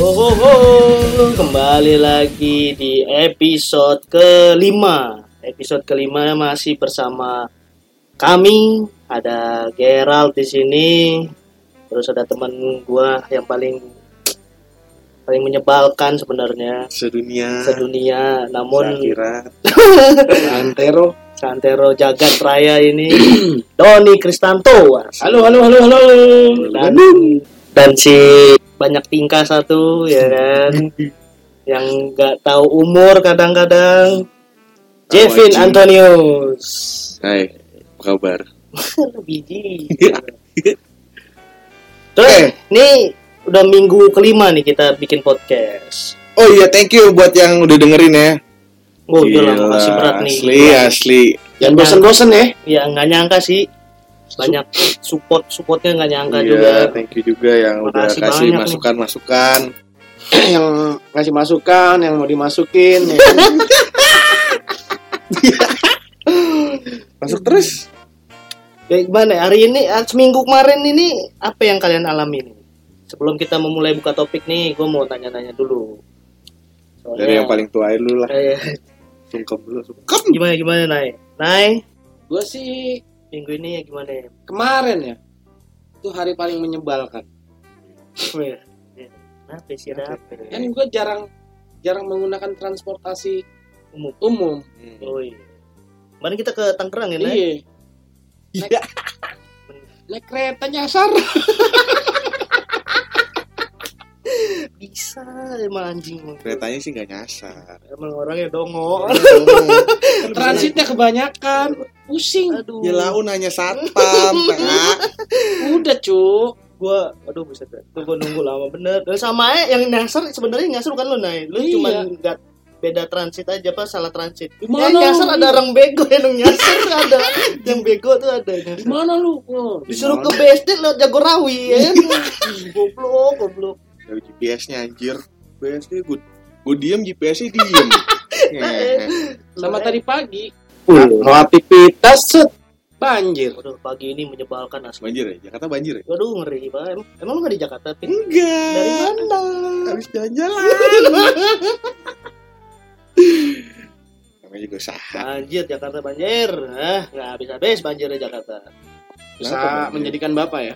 Oh, oh, oh, kembali lagi di episode kelima. Episode kelima masih bersama kami. Ada Gerald di sini. Terus ada teman gua yang paling paling menyebalkan sebenarnya sedunia sedunia. Namun Santero Santero Jagat Raya ini Doni Kristanto. halo halo halo halo dan, dan si banyak tingkah satu ya kan? Yang nggak tahu umur kadang-kadang. Jevin anjing. Antonius hai apa kabar? Biji terus ini udah minggu kelima nih kita bikin podcast. Oh iya thank you buat yang udah dengerin ya. Oh Gila, makasih berat nih. asli asli. Yang bosan-bosan ya? Ya nggak nyangka sih banyak support supportnya nggak nyangka iya juga thank you juga yang udah Makasih kasih banyak nih. masukan masukan yang ngasih masukan, yang mau dimasukin. ya. masuk terus Ya gimana ya, hari ini ah, seminggu kemarin ini apa yang kalian alami nih? Sebelum kita memulai buka topik nih, gue mau tanya-tanya dulu. Soalnya, dari yang paling tua dulu lah eh, sungkem dulu sungkem gimana gimana Nay? Nay, Gue sih minggu ini ya gimana ya? kemarin ya, itu hari paling menyebalkan. Weh, ya, Kenapa sih ada apa? ya? Kan gue jarang jarang menggunakan transportasi Umum. umum. Hmm. Oh iya. Kemarin kita ke Tangerang ya, Nay? Iya. Naik, naik kereta nyasar. Bisa emang anjing. keretanya sih nggak nyasar Emang orangnya dongo. Transitnya kebanyakan. Pusing. Aduh. ya lau nanya satpam Pak. Udah, cu. gua aduh bisa tuh gua nunggu lama bener Dan sama aja yang nyasar sebenarnya nyasar bukan lu Nay lu Iya. cuman nggak beda transit aja apa salah transit Gimana yang nyasar lu? ada orang bego yang nyasar ada yang bego tuh ada nyasar. Gimana lu? Oh, disuruh ke BSD lewat Jagorawi ya goblok goblok dari GPS-nya anjir. GPS-nya gue gue diem GPS-nya diem. Sama tadi pagi. Mau aktivitas set. Banjir. Waduh, pagi ini menyebalkan asli. Banjir ya? Jakarta banjir ya? Waduh ngeri banget. Emang, emang lu gak di Jakarta Pin? enggak. Dari mana? Habis jalan-jalan namanya juga usaha banjir Jakarta banjir. Ah nggak habis habis banjirnya Jakarta Bisa Kenapa, menjadikan bapak ya.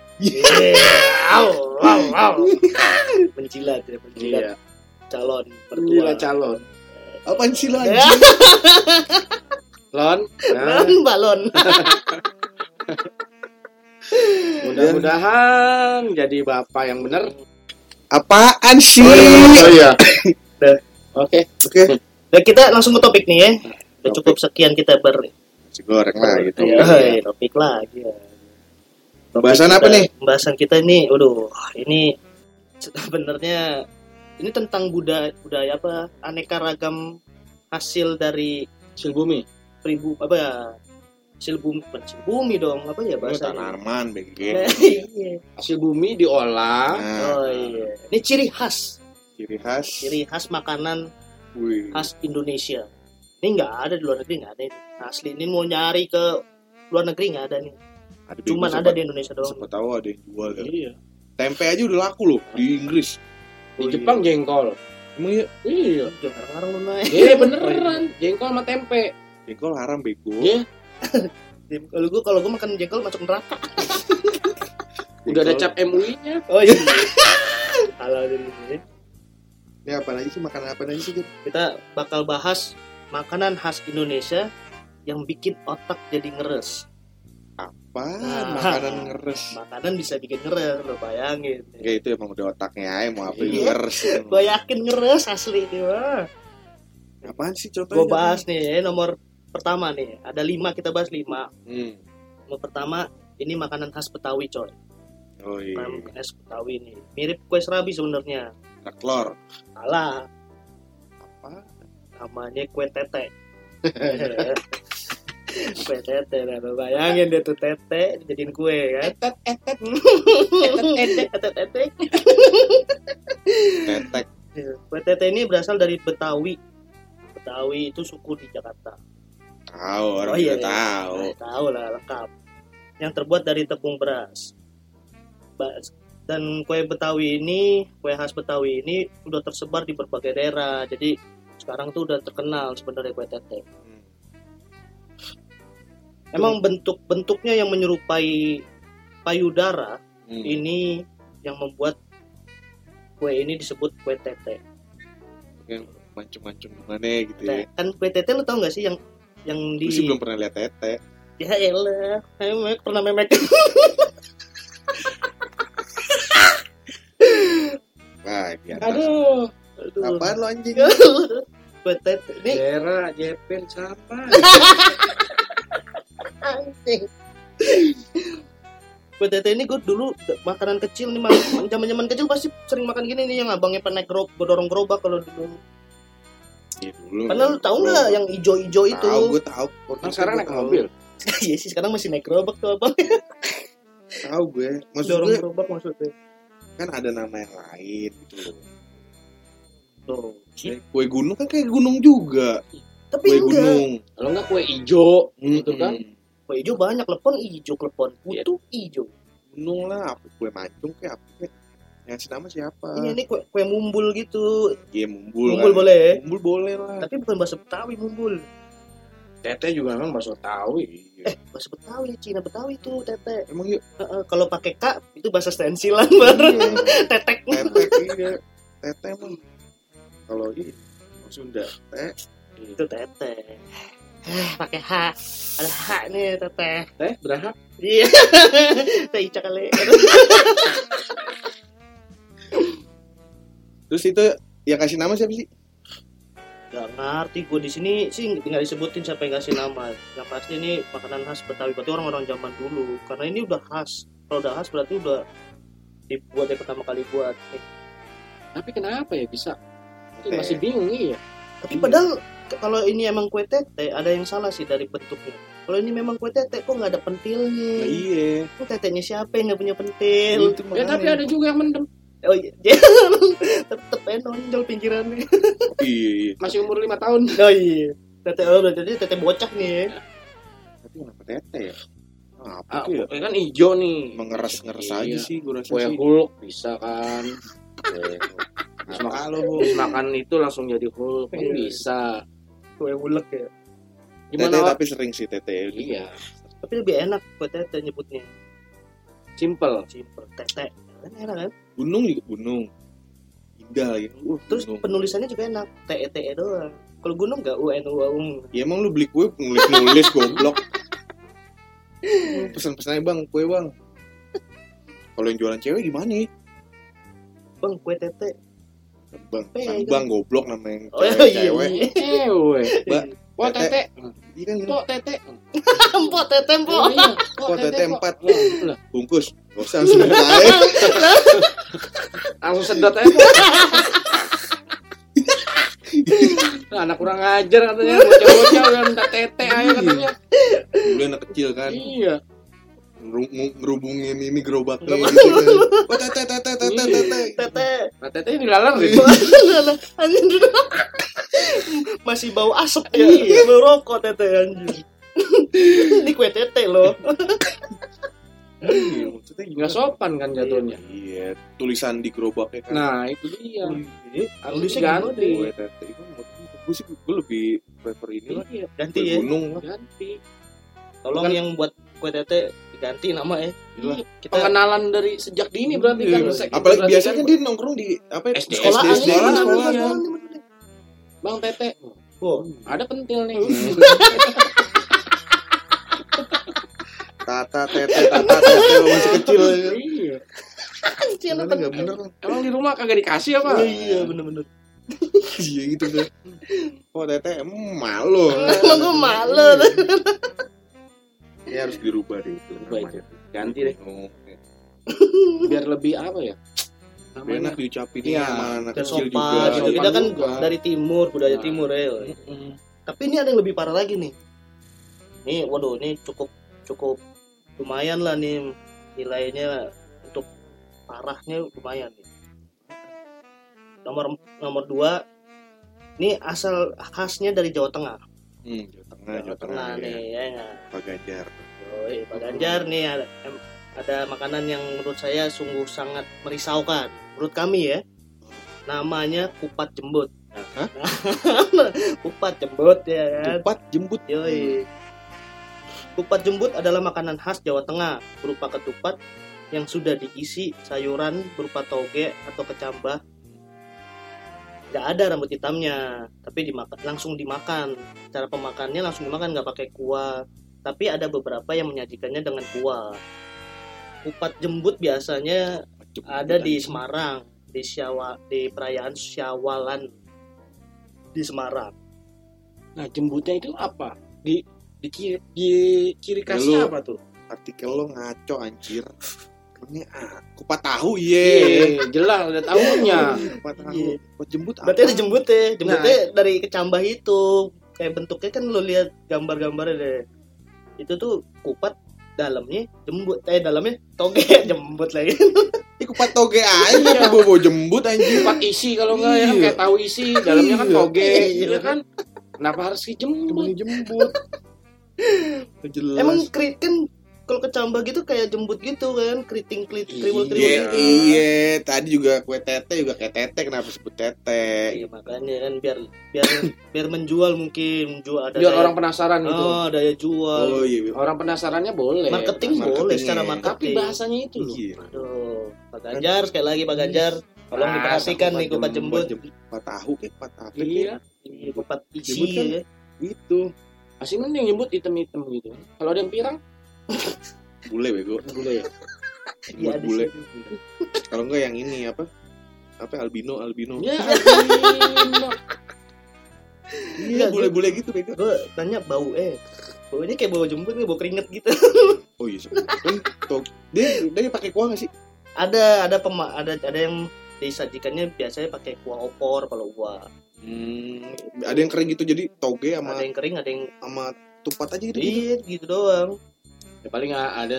Au, au, au. Menjilat ya, menjilat Iya. calon mertua. calon. apaan sih Ya, Lon. Nah, kan balon. mudah-mudahan jadi bapak yang benar. apaan sih iya. Udah. Oke. oke Nah, kita langsung ke topik nih ya. Udah Topik. cukup sekian kita ber si goreng lah gitu Ya, iya, topik lagi ya. Pembahasan apa kita- nih? Pembahasan kita ini, aduh, ini sebenarnya ini tentang budaya budaya apa aneka ragam hasil dari Hasil bumi. pribu apa ya hasil bumi hasil bumi dong apa ya bahasa tanaman BG Iya. Hasil bumi diolah. nah, Oh iya. Ini ciri khas, ciri khas ciri khas makanan Wih. khas Indonesia. Ini nggak ada di luar negeri nggak ada ini. Asli ini mau nyari ke luar negeri nggak ada nih. Ada Cuman ada di Indonesia doang. Siapa tahu ada yang jual kan. Iya. Tempe aja udah laku loh di Inggris. Di Jepang jengkol. Emang iya Iya. Jangan ngarang lu naik. Iya beneran. Jengkol sama tempe. jengkol haram bego. Iya. Kalau gua kalau gua makan jengkol masuk neraka. Udah ada Jengkol. cap MUI-nya. Oh iya. Kalau di sini Ini apa lagi sih makanan apa lagi sih? Kita bakal bahas makanan khas Indonesia yang bikin otak jadi ngeres. Apa? Nah. Makanan ngeres. Makanan bisa bikin ngeres, lo bayangin. Ya itu emang udah otaknya aja mau apa Iya. ngeres. Gue yakin ngeres asli nih mah. Apaan sih contohnya? Gue bahas nih ya, nomor pertama nih. Ada lima kita bahas lima. Hmm. Nomor pertama ini makanan khas Betawi coy. Oh iya. Makanan khas Betawi nih. Mirip kue serabi sebenarnya. Taklor. Salah. Apa? Namanya kue tete. kue tete. Nah, lo bayangin dia tuh tete dijadiin kue kan. Etet etet. Etet etet etet. Tetek. Kue tete ini berasal dari Betawi. Betawi itu suku di Jakarta. Tahu orang Oh, iya, iya. tahu. Nah, tahu lah lengkap. Yang terbuat dari tepung beras. Dan kue Betawi ini kue khas Betawi ini udah tersebar di berbagai daerah jadi sekarang tuh udah terkenal sebenarnya kue tete. Emang bentuk bentuknya yang menyerupai payudara Hmm. ini yang membuat kue ini disebut kue tete Yang mancung-mancung gimana gitu ya. Nah, kan kue tete lo tau gak sih yang yang di Gue sih belum pernah lihat tete. ya elah saya memek pernah memek atas. Aduh, Aduh. Apaan lo anjing? kue tete ini Jera, Jepin, siapa? kue tete ini gue dulu makanan kecil nih mak- zaman zaman kecil pasti sering makan gini nih yang abangnya pernah gerobak dorong gerobak kalau dulu Iya dulu. karena lu tahu nggak yang ijo-ijo itu Tahu, gue tahu. Kan sekarang naik mobil. iya sih sekarang masih naik gerobak tuh abang Tahu gue. Maksud dorong gue gerobak maksudnya kan ada nama yang lain gitu loh. tuh Kayak Kue gunung kan kayak gunung juga. tapi Kue enggak gunung. Kalau enggak kue ijo, gitu Mm-mm. kan? Kue ijo banyak lepon ijo klepon putu ijo Gunung lah, apa kue mancung kayak apa kayak. Yang si nama siapa? ini ini kue kue mumbul gitu Iya mumbul. mumbul kan. boleh ya? Mumbul boleh lah. tapi bukan bahasa Betawi mumbul Tete juga memang bakso tahu. Iya. bahasa Betawi Cina Betawi itu tete Emang yuk. Heeh, kalau pakai k itu bahasa stensilan baru Iya. tetek Tete iya. Tete emang. Kalau ini Sunda. Tete. itu tete Eh, pakai h ada h nih tete Teh berapa? iya teh ica kali Terus itu yang kasih nama siapa sih? Gak ngerti gue di sini sih tinggal disebutin siapa yang kasih nama. Yang pasti ini makanan khas Betawi. Berarti orang-orang zaman dulu. Karena ini udah khas. Kalau udah khas berarti udah dibuat dari pertama kali buat. Eh, Tapi kenapa ya bisa? Masih bingung iya. Tapi padahal kalau ini emang kue tete ada yang salah sih dari bentuknya. Kalau ini memang kue tete kok nggak ada pentilnya? Nah, iya. Itu tetenya siapa yang nggak punya pentil? Itu Ya tapi ada juga yang mendem. Oh iya, tetep aja nonjol pinggirannya. Iya, iya. Masih umur 5 tahun. Oh iya, tete oh berarti tete bocah nih. Tapi kenapa tete ya? Apa Ah, tuh ya? kan ijo nih. Mengeras-ngeras Iya. aja sih gue rasa Kue. Hulk bisa kan. Habis makan, habis makan itu langsung jadi Hulk kan Iya. bisa. Kue ulek ya. Tete Gimana? tapi sering sih tete. Iya, Tapi lebih enak kue tete nyebutnya. simple. Simple tete. Kan enak kan? Gunung juga gunung. Indah lagi. Uh, Terus gunung. penulisannya juga enak. T E T E doang. Kalau gunung enggak U N U A U. Ya emang lu beli kue nulis-nulis goblok. Pesan-pesan aja bang, kue bang. Kalau yang jualan cewek gimana nih? Bang kue tete. Bang, Pegang. bukan bang goblok nama yang Oh iya cewek, iya. cewek. Cewek. Mbak, Wah Tete. tete. Iya kan. Pok tete. Empok tete. Iya, Pok tete empat. Bungkus. Gak usah langsung aja. Langsung sedot aja. Nah, anak kurang ajar katanya bocah-bocah udah minta tete ayo katanya. Dulu anak kecil kan. Iya. Ngeru- ngerubungin ini gerobaknya Gerobak. gitu kan. Oh tete tete tete tete. Tete. Nah, tete dilalar Iya. gitu. Anjing dulu. Masih bau asap ya. Iya. Bau rokok tete anjing. Ini kue tete loh. Iya, maksudnya Nggak sopan kan jatuhnya. Iya, tulisan di gerobaknya kan. Nah, itu dia. Harus Harus diganti. diganti. Kue tete itu menurut gue sih gue lebih prefer ini lah. Iya, Ganti ya. gunung lah. ganti. Tolong yang buat kue tete diganti nama ya. Iya. Kita Pengenalan dari sejak dini berarti kan. Iya. Sek- Apalagi berarti biasanya kan dia nongkrong di apa ya, SD, sekolah SD, SD, sekolah, iya, sekolah. iya. sekolah. Bang Tete. Wow. Ada pentil nih. Tata tete tata tete masih kecil. Iya. Ini anak nggak bener lah. Emang di rumah kagak dikasih apa? Iya bener-bener. Iya gitu kan. Oh tete em, malu. Emang gue malu. Ya harus dirubah deh itu. Rubah itu. Ganti deh. Oh, Biar lebih apa ya? Biar enak diucapin Iya. sama anak Dan kecil sopan. juga. gitu. Kita kan juga. dari timur, budaya Nah. timur ya. Tapi ini ada yang lebih parah lagi nih. Nih, waduh, ini cukup cukup lumayan lah nih nilainya untuk parahnya lumayan nih. Nomor nomor dua, ini asal khasnya dari Jawa Tengah. Hmm, Jawa Tengah, Jawa Tengah ya. nih, ya nggak? Pak Ganjar. Yoi, Pak Ganjar nih ada ada makanan yang menurut saya sungguh sangat merisaukan. Menurut kami ya, namanya kupat jembut. Hah? kupat jembut ya kan. Kupat jembut. Yoi. Kupat jembut adalah makanan khas Jawa Tengah berupa ketupat yang sudah diisi sayuran berupa toge atau kecambah. Gak ada rambut hitamnya, tapi dimakan langsung dimakan. Cara pemakannya langsung dimakan nggak pakai kuah. Tapi ada beberapa yang menyajikannya dengan kuah. Kupat jembut biasanya Jembut ada di. Semarang, di Syawa, di perayaan Syawalan di Semarang. Nah, jembutnya itu apa? Di di kiri, di kiri kasih Lu- apa tuh? Artikel lo ngaco anjir. Ini ah, kupat tahu iya. Iya, jelas ada tahunya. Kupat tahu. Iya. Kupat jembut Berarti ada apa? jembut ya, jembutnya Nah. dari kecambah itu. Kayak bentuknya kan lo lihat gambar-gambarnya deh. Itu tuh kupat dalamnya jembut, eh dalamnya toge jembut lagi. Ini kupat toge aja apa bobo jembut anjir. Kupat isi kalau enggak ya kan Iya. kayak tahu isi, dalamnya kan Iya. toge, Iya. ya kan? Kenapa harus dijembut? Jembut. Jelas. Emang kri- kan kalau kecambah gitu kayak jembut gitu kan, keriting keriting kriwil kriwil. Iya, gitu. iya. Tadi juga kue tete juga kayak tete kenapa sebut tete? Iya makanya kan biar biar biar menjual mungkin menjual ada Biar daya- orang penasaran gitu. oh daya jual. Oh iya. Orang penasarannya boleh. marketing marketing, boleh iya. secara Tapi marketing. bahasanya itu loh. Iya. Aduh, Pak Ganjar sekali lagi Pak Ganjar, tolong Ah, diperhatikan nih kupat jembut. Kupat tahu kayak kupat tahu. Iya. Iya, kupat isi Jembut kan ya. Itu Masih mending nyebut hitam-hitam gitu. Kalau ada yang pirang, bule bego. boleh. Iya, Jembut ada bule. Kalau enggak yang ini apa? Apa albino albino? Ya, albino. Iya, bule-bule gitu bego. Gue tanya bau eh. Baunya kayak bau jembut nih, bau keringet gitu. Oh iya, kan tuh dia dia pakai kuah nggak sih? ada ada pema, ada ada yang disajikannya biasanya pakai kuah opor kalau gua. Hmm, ada yang kering gitu jadi toge sama Ada yang kering, ada yang sama tupat aja gitu. gitu. gitu doang. Ya, paling ada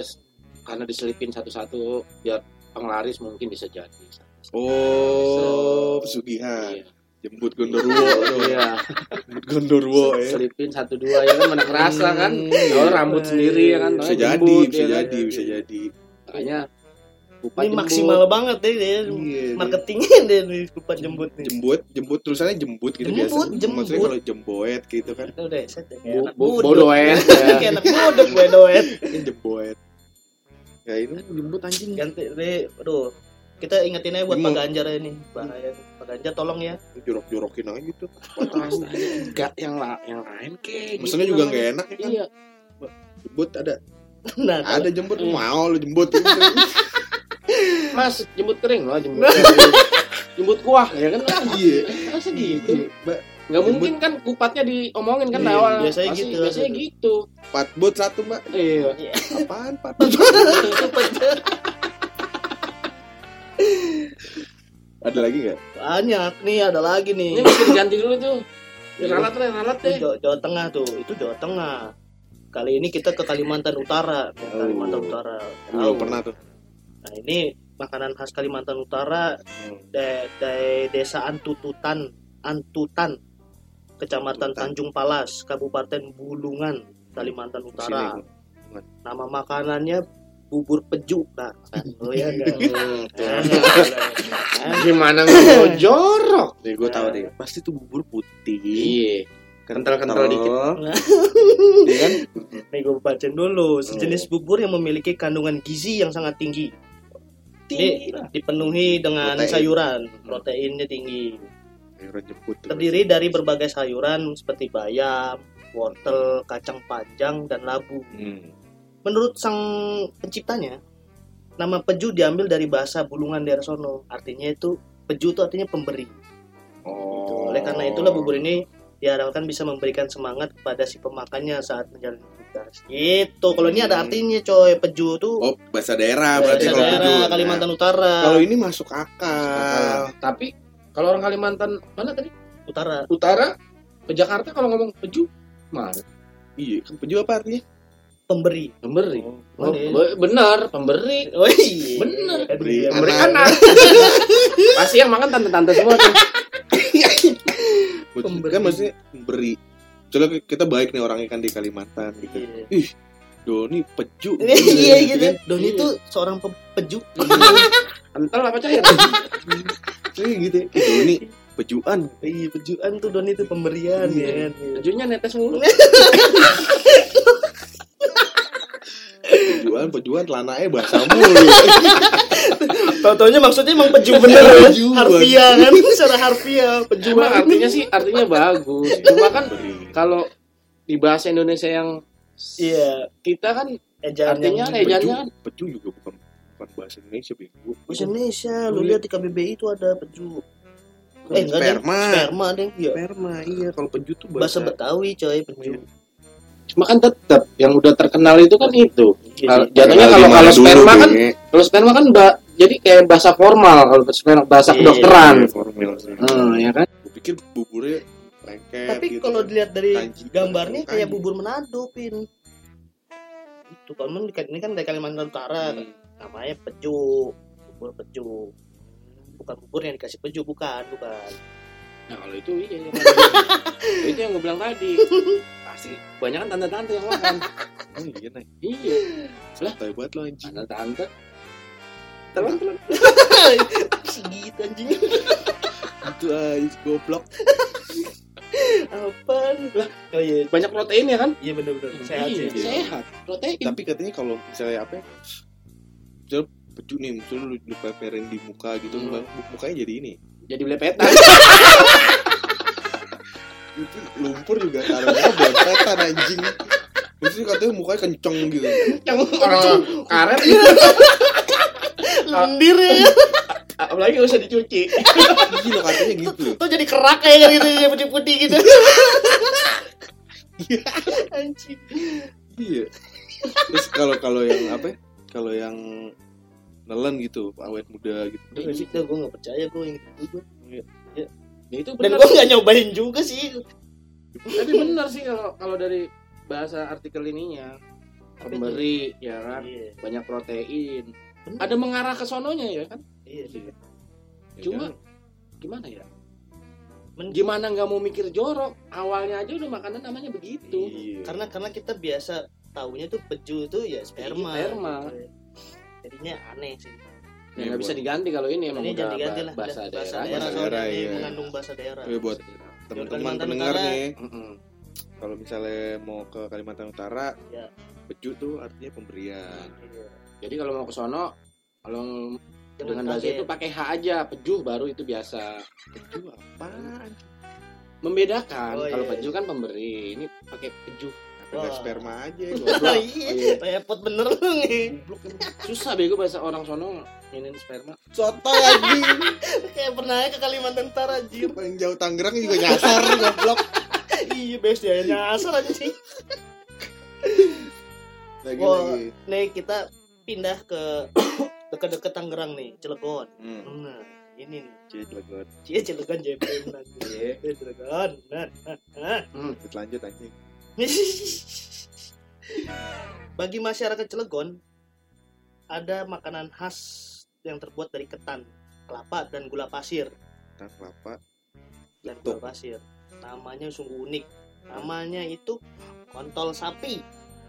karena diselipin satu-satu biar penglaris mungkin bisa jadi. Oh, pesugihan. Iya. Jembut gondorwo. Iya. Gondorwo ya. Selipin satu dua ya kan mana kerasa kan. Hmm, Kalau iya. rambut sendiri ya kan. Bisa namanya jadi, bisa ya kan. jadi, bisa jadi. Makanya kupat Ini jembut. maksimal banget deh dia. Iya, Marketingnya deh di kupat jembut nih. jembut jembut tulisannya jembut gitu Jembut, biasa jembut. maksudnya kalau jemboet gitu kan Itu udah set ya, kayak bodoet, ya. kayak anak. Ini jemboet ya ini jembut anjing Ganti deh, aduh. Kita ingetin aja buat? Pak Ganjar ini bahaya. Pak Ganjar tolong ya. jorok jorokin aja gitu Enggak yang la- yang lain kek. Gitu juga namanya. nggak enak ya kan Iya. jembut ada Nah, ada jembut Iya. mau lu jembut Mas, jembut kering loh, jembut. jembut kuah ya kan? iya Masa gitu? Mbak, Nggak mungkin kan kupatnya diomongin kan Iya, awal. biasanya Pasti- gitu. Biasanya gitu. empat bot satu mbak Iya. apaan empat ada lagi nggak banyak nih, ada lagi nih. Ini mesti diganti dulu tuh. Ya, ralat deh, ralat deh. Jawa, Jawa Tengah tuh, itu Jawa Tengah. Kali ini kita ke Kalimantan Utara, ke Oh. Kalimantan Utara. belum Tahu. pernah tuh Nah ini makanan khas Kalimantan Utara Hmm. de- de- desa Antututan, Antutan, Kecamatan Antutan. Tanjung Palas, Kabupaten Bulungan, Kalimantan Utara. Sini. Nama makanannya bubur peju. Nah, kan, oh ya. Hmm. Gimana nggak mau jorok? Nih gue tahu deh pasti tuh bubur putih Iya. Kental-kental dikit. Iya kan Nih gue bacain dulu. Sejenis bubur yang memiliki kandungan gizi yang sangat tinggi. Ini dipenuhi dengan Protein. sayuran, proteinnya tinggi. Sayuran jemput tuh. Terdiri dari berbagai sayuran seperti bayam, wortel, kacang panjang, dan labu. Hmm. Menurut sang penciptanya, nama peju diambil dari bahasa Bulungan daerah sono. Artinya itu peju itu artinya pemberi. Gitu. Oh. Oleh karena itulah bubur ini diharapkan bisa memberikan semangat kepada si pemakannya saat menjalani Gitu. Kalau ini ada artinya coy, peju tuh Oh, bahasa daerah bahasa berarti kalau daerah peju. Kalimantan Nah, Utara. Kalau ini masuk akal. Tapi kalau orang Kalimantan mana tadi? Utara. Utara ke Jakarta kalau ngomong peju mana? Iya, kan peju apa artinya? Pemberi. Pemberi. Oh, Oh, ya? be- benar, pemberi. Oh, iya. Bener. Aduh, Beri iya. Pemberi Anak. anak. Pasti yang makan tante-tante semua tuh. Pemberi. Pemberi. Kan maksudnya beri. Soalnya kita baik nih orangnya kan di Kalimantan gitu. Iya. Ih, Doni peju. iya gitu. kan? Doni Iya. tuh seorang pe- peju. Kental apa cair? Iya gitu. ya. Doni pejuan. Iya, pejuan tuh Doni tuh pemberian Iya. ya kan. Bajunya netes mulu. Pejuan, pejuan, telananya bahasa mulu. Tau-taunya maksudnya emang peju bener ya. Harfiah kan, secara harfiah Cuma pejuan. artinya sih artinya bagus. Cuma kan kalau di bahasa Indonesia yang Iya, kita kan ejaan Artinya eh, Peju, ejanya kan peju juga bukan bukan bahasa Indonesia bego. bahasa Indonesia. Lu lihat di KBBI itu ada peju. Eh, enggak deh. Sperma. Sperma deh. Iya. Sperma, iya. Kalau peju tuh Bahasa bahasa, Betawi coy peju. Cuma kan tetap yang udah terkenal itu kan itu. Iya. Jatuhnya kalau kalau sperma kan kalau sperma kan ba, jadi kayak bahasa formal kalau sperma bahasa Iya. kedokteran. Iya, formal sih. Hmm, ya kan? Gue pikir buburnya lengket Tapi gitu. kalau dilihat dari Kanji. gambarnya kayak Kanji. bubur Manado, Pin. Itu kan men- ini kan dari Kalimantan Utara, Hmm. namanya peju, bubur peju. Bukan bubur yang dikasih peju, bukan, bukan. Nah kalau itu iya yang itu yang gue bilang tadi pasti banyak kan tante-tante yang makan. Oh iya, Nay. iya, Santai banget lo anjing. tante-tante. Telan telan. Segitu anjing. Itu aja goblok. Apaan? Lah, oh iya, Banyak protein ya kan? iya benar-benar. Sehat Iya, sih. Sehat. Protein. Tapi katanya kalau misalnya apa ya? Misalnya peju nih, misalnya lu, lu peperin di muka gitu, Hmm. mukanya jadi ini. Jadi belepetan. Itu lumpur juga taruhnya berepetan anjing. Maksudnya katanya mukanya kenceng gitu. yang orang karet Lendir ya. apalagi gak usah dicuci Iya lo katanya gitu. Tuh jadi kerak kayak gitu, jadi putih-putih gitu. Anjing. Iya. Terus kalau kalau yang apa? ya? Kalau yang nelen gitu, awet muda gitu. Udah sih, gue gak percaya gue yang gitu. ya itu Dan gue gak nyobain juga sih. Tapi benar sih kalau kalau dari bahasa artikel ininya. Pemberi ya kan? Iya, banyak protein. Benar. ada mengarah ke sononya ya kan? Iya sih. cuma gimana ya? Men- gimana nggak mau mikir jorok? Awalnya aja udah makanan namanya begitu. Iya. karena karena kita biasa taunya tuh peju tuh ya sperma, Iya, sperma. gitu. jadinya aneh sih. Ya nggak bisa diganti kalau ini emang ini udah jangan diganti ba- lah. bahasa bahasa daerah. daerah, Bahasa soalnya daerah, ini iya. mengandung bahasa daerah. Iya, buat teman-teman pendengar Utara. nih, kalau misalnya mau ke Kalimantan Utara, Ya. peju tuh artinya pemberian. Iya. jadi kalau mau ke sono kalau Jangan dengan bahasa itu pakai H aja pejuh baru itu biasa Peju apaan? membedakan Oh, kalau iya. pejuh kan pemberi ini pakai pejuh Wah. sperma aja Oh, goblok. iya, repot bener lu nih. susah bego bahasa orang sono ini sperma Soto anjing. Kayak pernah ke Kalimantan Utara anjir. Paling jauh Tangerang juga nyasar goblok. iya, best dia nyasar anjing. Lagi Wah. lagi. Nih kita pindah ke dekat-dekat Tangerang nih, Cilegon. Hmm. Nah, ini nih. Cilegon. Cie Cilegon JPM nanti. Iya. Eh, Cilegon. Nah, nah, nah. Lanjut lanjut anjing. Bagi masyarakat Cilegon ada makanan khas yang terbuat dari ketan, kelapa dan gula pasir Tan kelapa. dan gula pasir. Namanya sungguh unik. Namanya itu kontol sapi.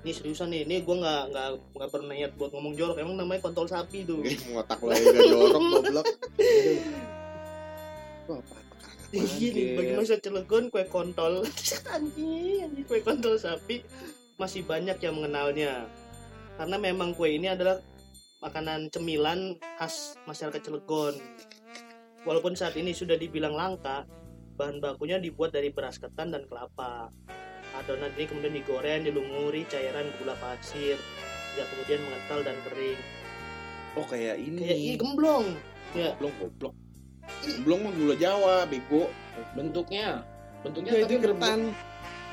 Ini seriusan nih, ini gue nggak nggak nggak berniat buat ngomong jorok. Emang namanya kontol sapi tuh. Ngotak lo gak jorok goblok. Wah, apa nih, bagi masyarakat Cilegon kue kontol anjing, anjing kue kontol sapi masih banyak yang mengenalnya. Karena memang kue ini adalah makanan cemilan khas masyarakat Cilegon. Walaupun saat ini sudah dibilang langka, bahan bakunya dibuat dari beras ketan dan kelapa. Adonan ini kemudian digoreng, dilumuri cairan gula pasir, ya kemudian mengental dan kering. Oh kayak ini. Kayak ih gemblong. Ya, Goblok goblok. Mah gula Jawa, bego. bentuknya bentuknya Ya, itu ketan.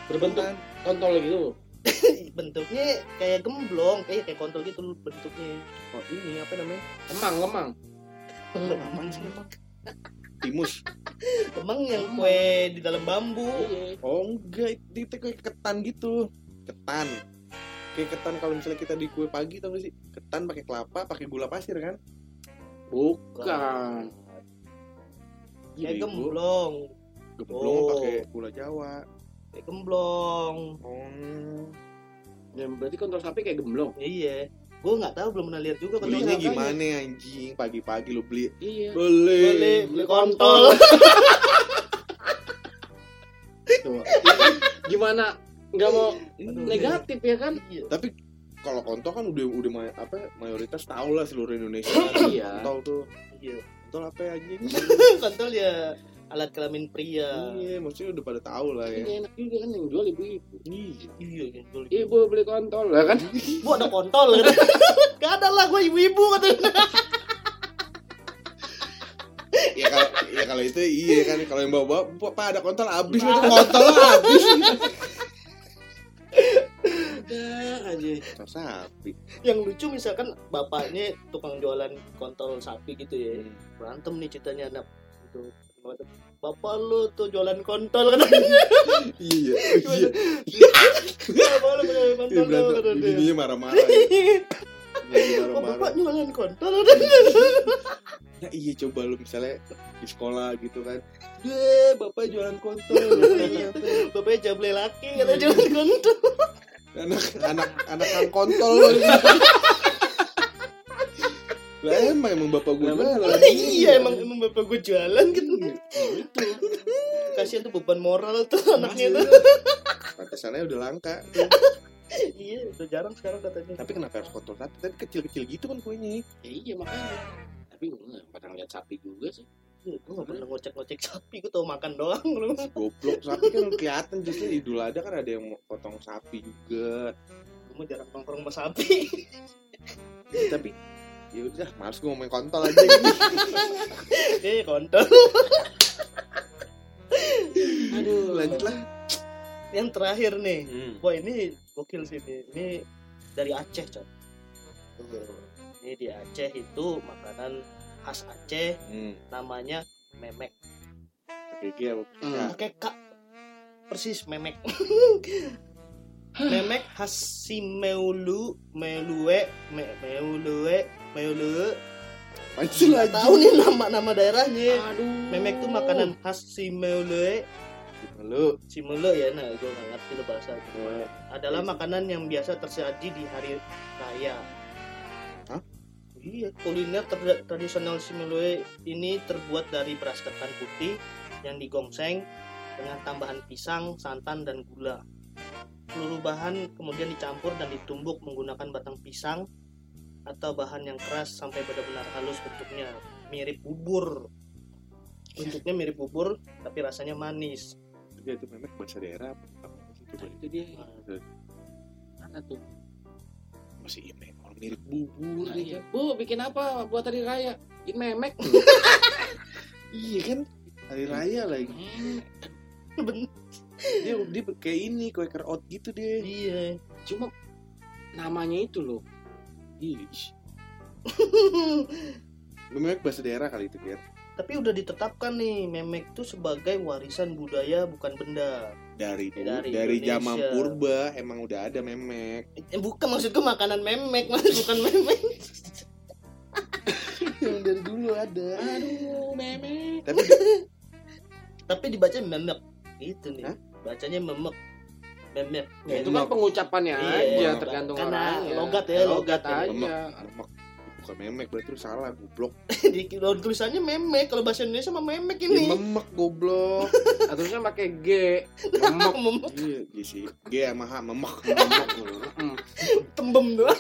berbentuk Ketan. kontol gitu bentuknya kayak gemblong, kayak kayak kontol gitu bentuknya. Oh, ini apa namanya? kemang kemang Apaan sih emang? Timus. Emang yang kue di dalam bambu. iya Oh enggak, itu, itu kayak ketan gitu. Ketan. Kayak ketan kalau misalnya kita di kue pagi tau gak sih? Ketan pakai kelapa, pakai gula pasir kan? bukan Kayak gemblong. Gemblong Oh. pakai gula Jawa. Kayak gemblong. Oh. Ya, berarti kontol sapi kayak gemblong. Iya. Gue nggak tahu belum pernah lihat juga kontol Belinya sapi. gimana anjing? Pagi-pagi lu beli. Iya. Beli. Boleh beli kontol. Ya? Gimana nggak mau Aduh. negatif ya kan? Iya. Tapi kalau kontol kan udah udah may- apa mayoritas tahu lah seluruh Indonesia. Iya. Kontol tuh. Iya. Kontol apa ya anjing? kontol ya alat kelamin pria. Iya, maksudnya udah pada tahu lah ya. Ini enak juga kan yang jual ibu-ibu. Iya. Iya. Gua- Ibu beli kontol lah kan? Bu ada kontol kan. Gak ada lah gue ibu-ibu katanya. ya kalau ya kalau itu iya kan kalau yang bawa bawa pak ada kontol habis itu kontol habis Kontol sapi Yang lucu misalkan bapaknya tukang jualan kontol sapi gitu ya. Hmm. Berantem nih ceritanya anak itu. Bapak lu tuh jualan kontol katanya. iya iya Bapak lu jualan Iya, kontol katanya. bininya marah-marah ya. Oh, bapak marah-marah jualan kontol katanya. nah iya coba lu misalnya di sekolah gitu kan deh bapak jualan kontol Iya, Bapaknya jable laki katanya jualan kontol. Anak anak anak kang kontol lah emang emang bapak gue jualan Iya emang emang bapak gue jualan gitu. Itu. Kasihan tuh beban moral tuh anaknya tuh. pantesannya udah langka Iya, udah jarang sekarang katanya. tapi kenapa harus kontol sapi tapi kecil-kecil gitu kan kuenya Ya, iya makanya. Tapi gue nggak pernah lihat sapi juga sih. Gue gak pernah ngocek-ngocek sapi, gue tau makan doang lu. goblok sapi kan kelihatan justru idul adha kan ada yang potong sapi juga Gue mah jarang nongkrong sama sapi. tapi ya udah males gue ngomongin kontol aja gitu. Eh, kontol. aduh lanjut lah Yang terakhir nih. hmm. Wah, ini gokil sih ini. Ini dari Aceh, coy. Ini di Aceh itu makanan khas Aceh hmm. namanya memek. oke oke Hmm. Pakai kak persis memek. memek khas si meulu meulue me, meulue Pansul Nggak aja tahu nih nama-nama daerahnya Aduh. memek tuh makanan khas si meulue lu si meulue ya nah gue nggak ngerti lo bahasa itu. adalah makanan yang biasa tersaji di hari raya? Iya, kuliner ter- tradisional si meulue ini terbuat dari beras ketan putih yang digongseng dengan tambahan pisang, santan, dan gula. Seluruh bahan kemudian dicampur dan ditumbuk menggunakan batang pisang atau bahan yang keras sampai benar-benar halus bentuknya, mirip bubur. Bentuknya mirip bubur, tapi rasanya manis. dia itu memek bahasa daerah apa Itu dia. Mana tuh? masih ini mirip bubur Nah, iya. Bu, bikin apa buat hari raya? Bikin memek. iya kan hari raya lagi dia dia kayak ini quaker oat gitu deh iya. Cuma namanya itu loh. Ih. memek bahasa daerah kali itu biar Tapi udah ditetapkan nih, memek itu sebagai warisan budaya bukan benda. Dari dulu Dari dari, zaman purba emang udah ada memek Eh, bukan maksudku makanan memek, mas bukan memek. yang dari dulu ada Aduh, memek. tapi Tapi dibaca memek. Itu nih. Hah? Bacanya memek. Memek. Ya, itu kan pengucapannya Iya, aja, memek. tergantung Karena orangnya. logat ya, logat ya. aja. memek bukan memek berarti lu salah goblok Di daun tulisannya memek. Kalau bahasa Indonesia mah memek ya, ini. memek goblok Atau pakai G. Memek. Memek. iya iya sih G sama H memek memek. Tembem doang.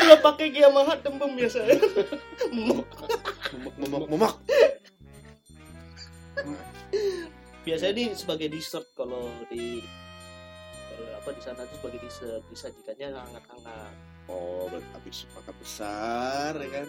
Kalau pakai G sama H tembem biasa. Memek. memek memek memek biasanya di sebagai dessert kalau di apa di sana tuh sebagai dessert disajikannya hangat-hangat. Oh berarti habis makan besar ya kan?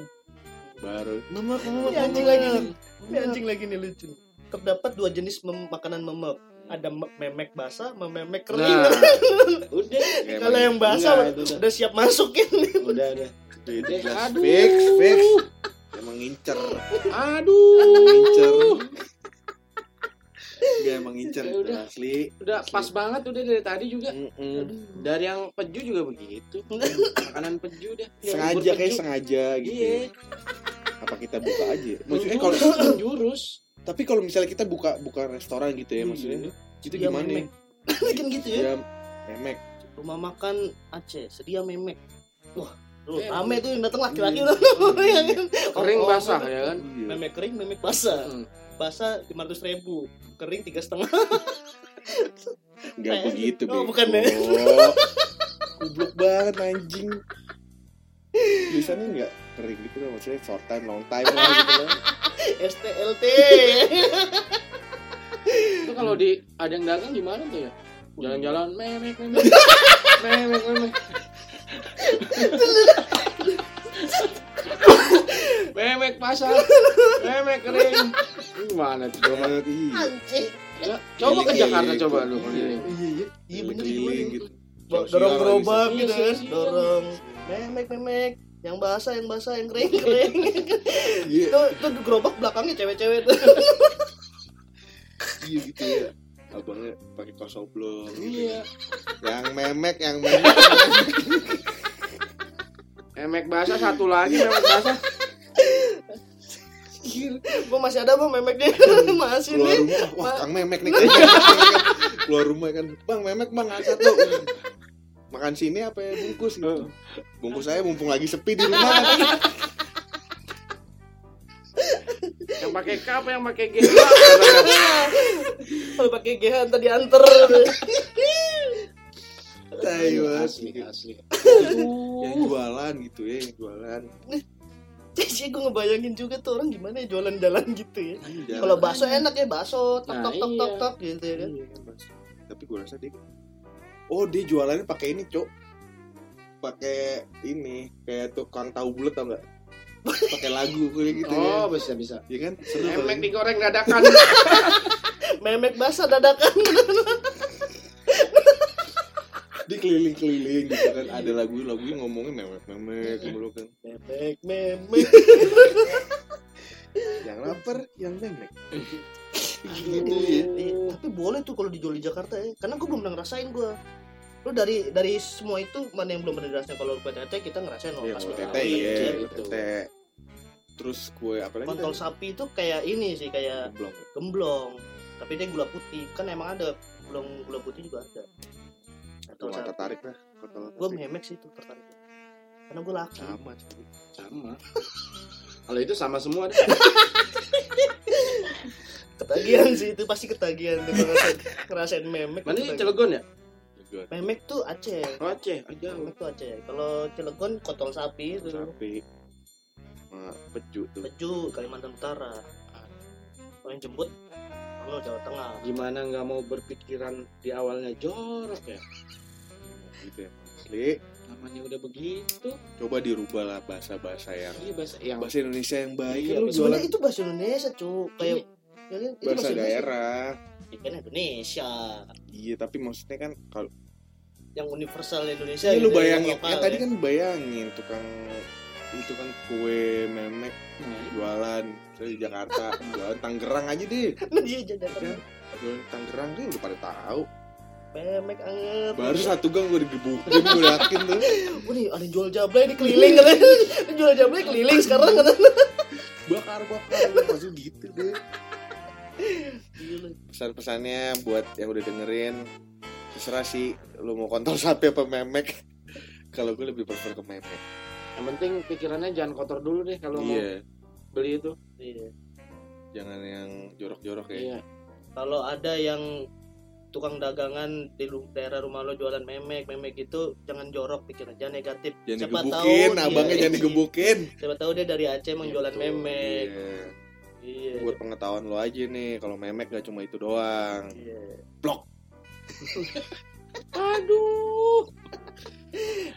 Baru memek memek Ini anjing lagi nih. Ini anjing lagi nih lucu. Terdapat dua jenis mem- makanan memek ada me- memek basah sama memek kering. Nah, udah. Kalau yang basah Iya, udah, itu udah. udah siap masukin. Udah, udah. itu itu Udah, aduh. fix fix. Emang ngincer. Aduh. ngincer Dia emang ngincer Ya itu udah. asli Udah Asli. pas banget udah dari tadi juga. Mm-mm. Dari yang peju juga begitu. Makanan peju deh. sengaja kayak peju. sengaja gitu Iya. apa kita buka aja maksudnya kalau menjurus. tapi kalau misalnya kita buka buka restoran gitu ya Iya. maksudnya itu Iya, gimana ya? memek. kan gitu ya memek rumah makan Aceh sedia memek wah Eh, rame tuh yang datang laki-laki iya. ya? Kering Oh, oh, basah memek- ya kan. Iya. memek kering memek basah Hmm. Basah lima ratus ribu kering tiga setengah nggak begitu Oh, bego. bukan ya? goblok banget anjing biasanya nggak kering gitu kan maksudnya short time long time lah gitu kan STLT Itu kalau di ada yang dagang gimana tuh ya? Jalan-jalan memek memek. memek memek. Memek pasar. Memek kering. Gimana tuh coba? Banget, iya. Anjing. Ya, coba ke Jakarta coba lu keliling. iya iya iya bener gitu. dorong gerobak gitu Iya, kan dorong. Memek memek. Yang basah yang basah yang kering kering. Iya. Itu itu gerobak belakangnya cewek-cewek tuh. Iya gitu ya. Abangnya pakai kaos oblong gitu. Iya. yang memek yang memek. Memek basah satu lagi memek basah. Gua masih ada bang memeknya masih keluar nih. rumah. Wah Ma- kang memek nih. Memek, keluar rumah kan. Bang memek bang angkat tuh. Makan sini apa ya? Bungkus gitu. bungkus saya mumpung lagi sepi di rumah. Kan. Yang pakai K apa yang pakai G? kalau pakai GH ntar dianter Tai banget. asli asli. yang jualan gitu ya yang jualan sih gue ngebayangin juga tuh orang gimana ya jualan jalan gitu ya. Jalan. kalau bakso enak ya bakso tok Nah, tok tok iya. tok tok gitu ya kan. Iya, tapi gue rasa dia oh dia jualannya pakai ini cok. Pakai ini kayak tukang tahu bulat tau nggak? Pakai lagu kayak gitu ya. Oh bisa bisa. ya kan? Seru Memek digoreng dadakan. memek basah dadakan dia keliling-keliling gitu kan. Ada lagu lagunya ngomongnya memek memek mulu kan memek. Memek yang lapar yang memek. Gitu ya. Eh, tapi boleh tuh kalau dijual di Jakarta ya. Karena gue belum pernah ngerasain gue lu dari dari semua itu mana yang belum pernah dirasain kalau PTT kita ngerasain oh ya iya Cek. gitu. tete. Terus kue apa lagi kontol sapi itu kayak ini sih kayak Gemblong. gemblong. Tapi dia gula putih. Kan emang ada belum gula putih juga ada Kalau nggak tertarik lah gue memek sih tuh tertarik karena gue laki sama cuy. Sama. Kalau itu sama semua deh. ketagihan sih itu pasti ketagihan tuh kalau ngerasain, ngerasain memek Mana ketagihan. Cilegon ya? memek tuh Aceh Oh, Aceh, aja. memek tuh Aceh kalau Cilegon kontol sapi itu sapi peju tuh Beju Kalimantan Utara kalau yang jemput lo Jawa Tengah Gimana nggak mau berpikiran di awalnya jorok ya? Gitu ya asli. Namanya udah begitu. coba dirubah lah bahasa bahasa yang Iya bahasa yang bahasa Indonesia yang baik. Iya, kan lu jualan sebenarnya itu bahasa Indonesia cu kayak ya kan? itu bahasa Indonesia. daerah. Ya kan Indonesia. Iya tapi maksudnya kan kalau yang universal Indonesia ya, lu gitu ya, bayangin. ya, tadi ya. kan bayangin tukang itu kan kue memek Nah, jualan. Saya di Jakarta jualan Tangerang aja deh. Iya, jajan kan? Jualan Tangerang tuh udah pada tahu memek anget. Baru satu gang gue digebukin gue yakin tuh. Wah nih ada jual jablay di keliling katanya. Ada jual jablay keliling sekarang katanya. Bakar bakar. Pasti gitu deh. Pesan-pesannya buat yang udah dengerin terserah sih lu mau kontol sapi apa memek. Kalau gue lebih prefer ke memek. Yang penting pikirannya jangan kotor dulu deh kalau mau iya. beli itu. Iya. jangan yang jorok-jorok ya. Iya. kalau ada yang tukang dagangan di daerah rumah lo jualan memek memek itu jangan jorok pikiran jangan negatif. Jangan Siapa digebukin tahu dia- abangnya jangan digebukin. Siapa tahu dia dari Aceh emang jualan Gitu, memek. iya. iya. Buat pengetahuan lo aja nih kalau memek gak cuma itu doang. Iya. Blok. aduh.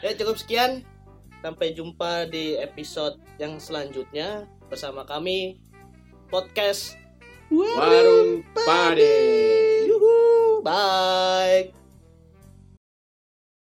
Ya cukup sekian. Sampai jumpa di episode yang selanjutnya bersama kami podcast Warung Pare. Bye.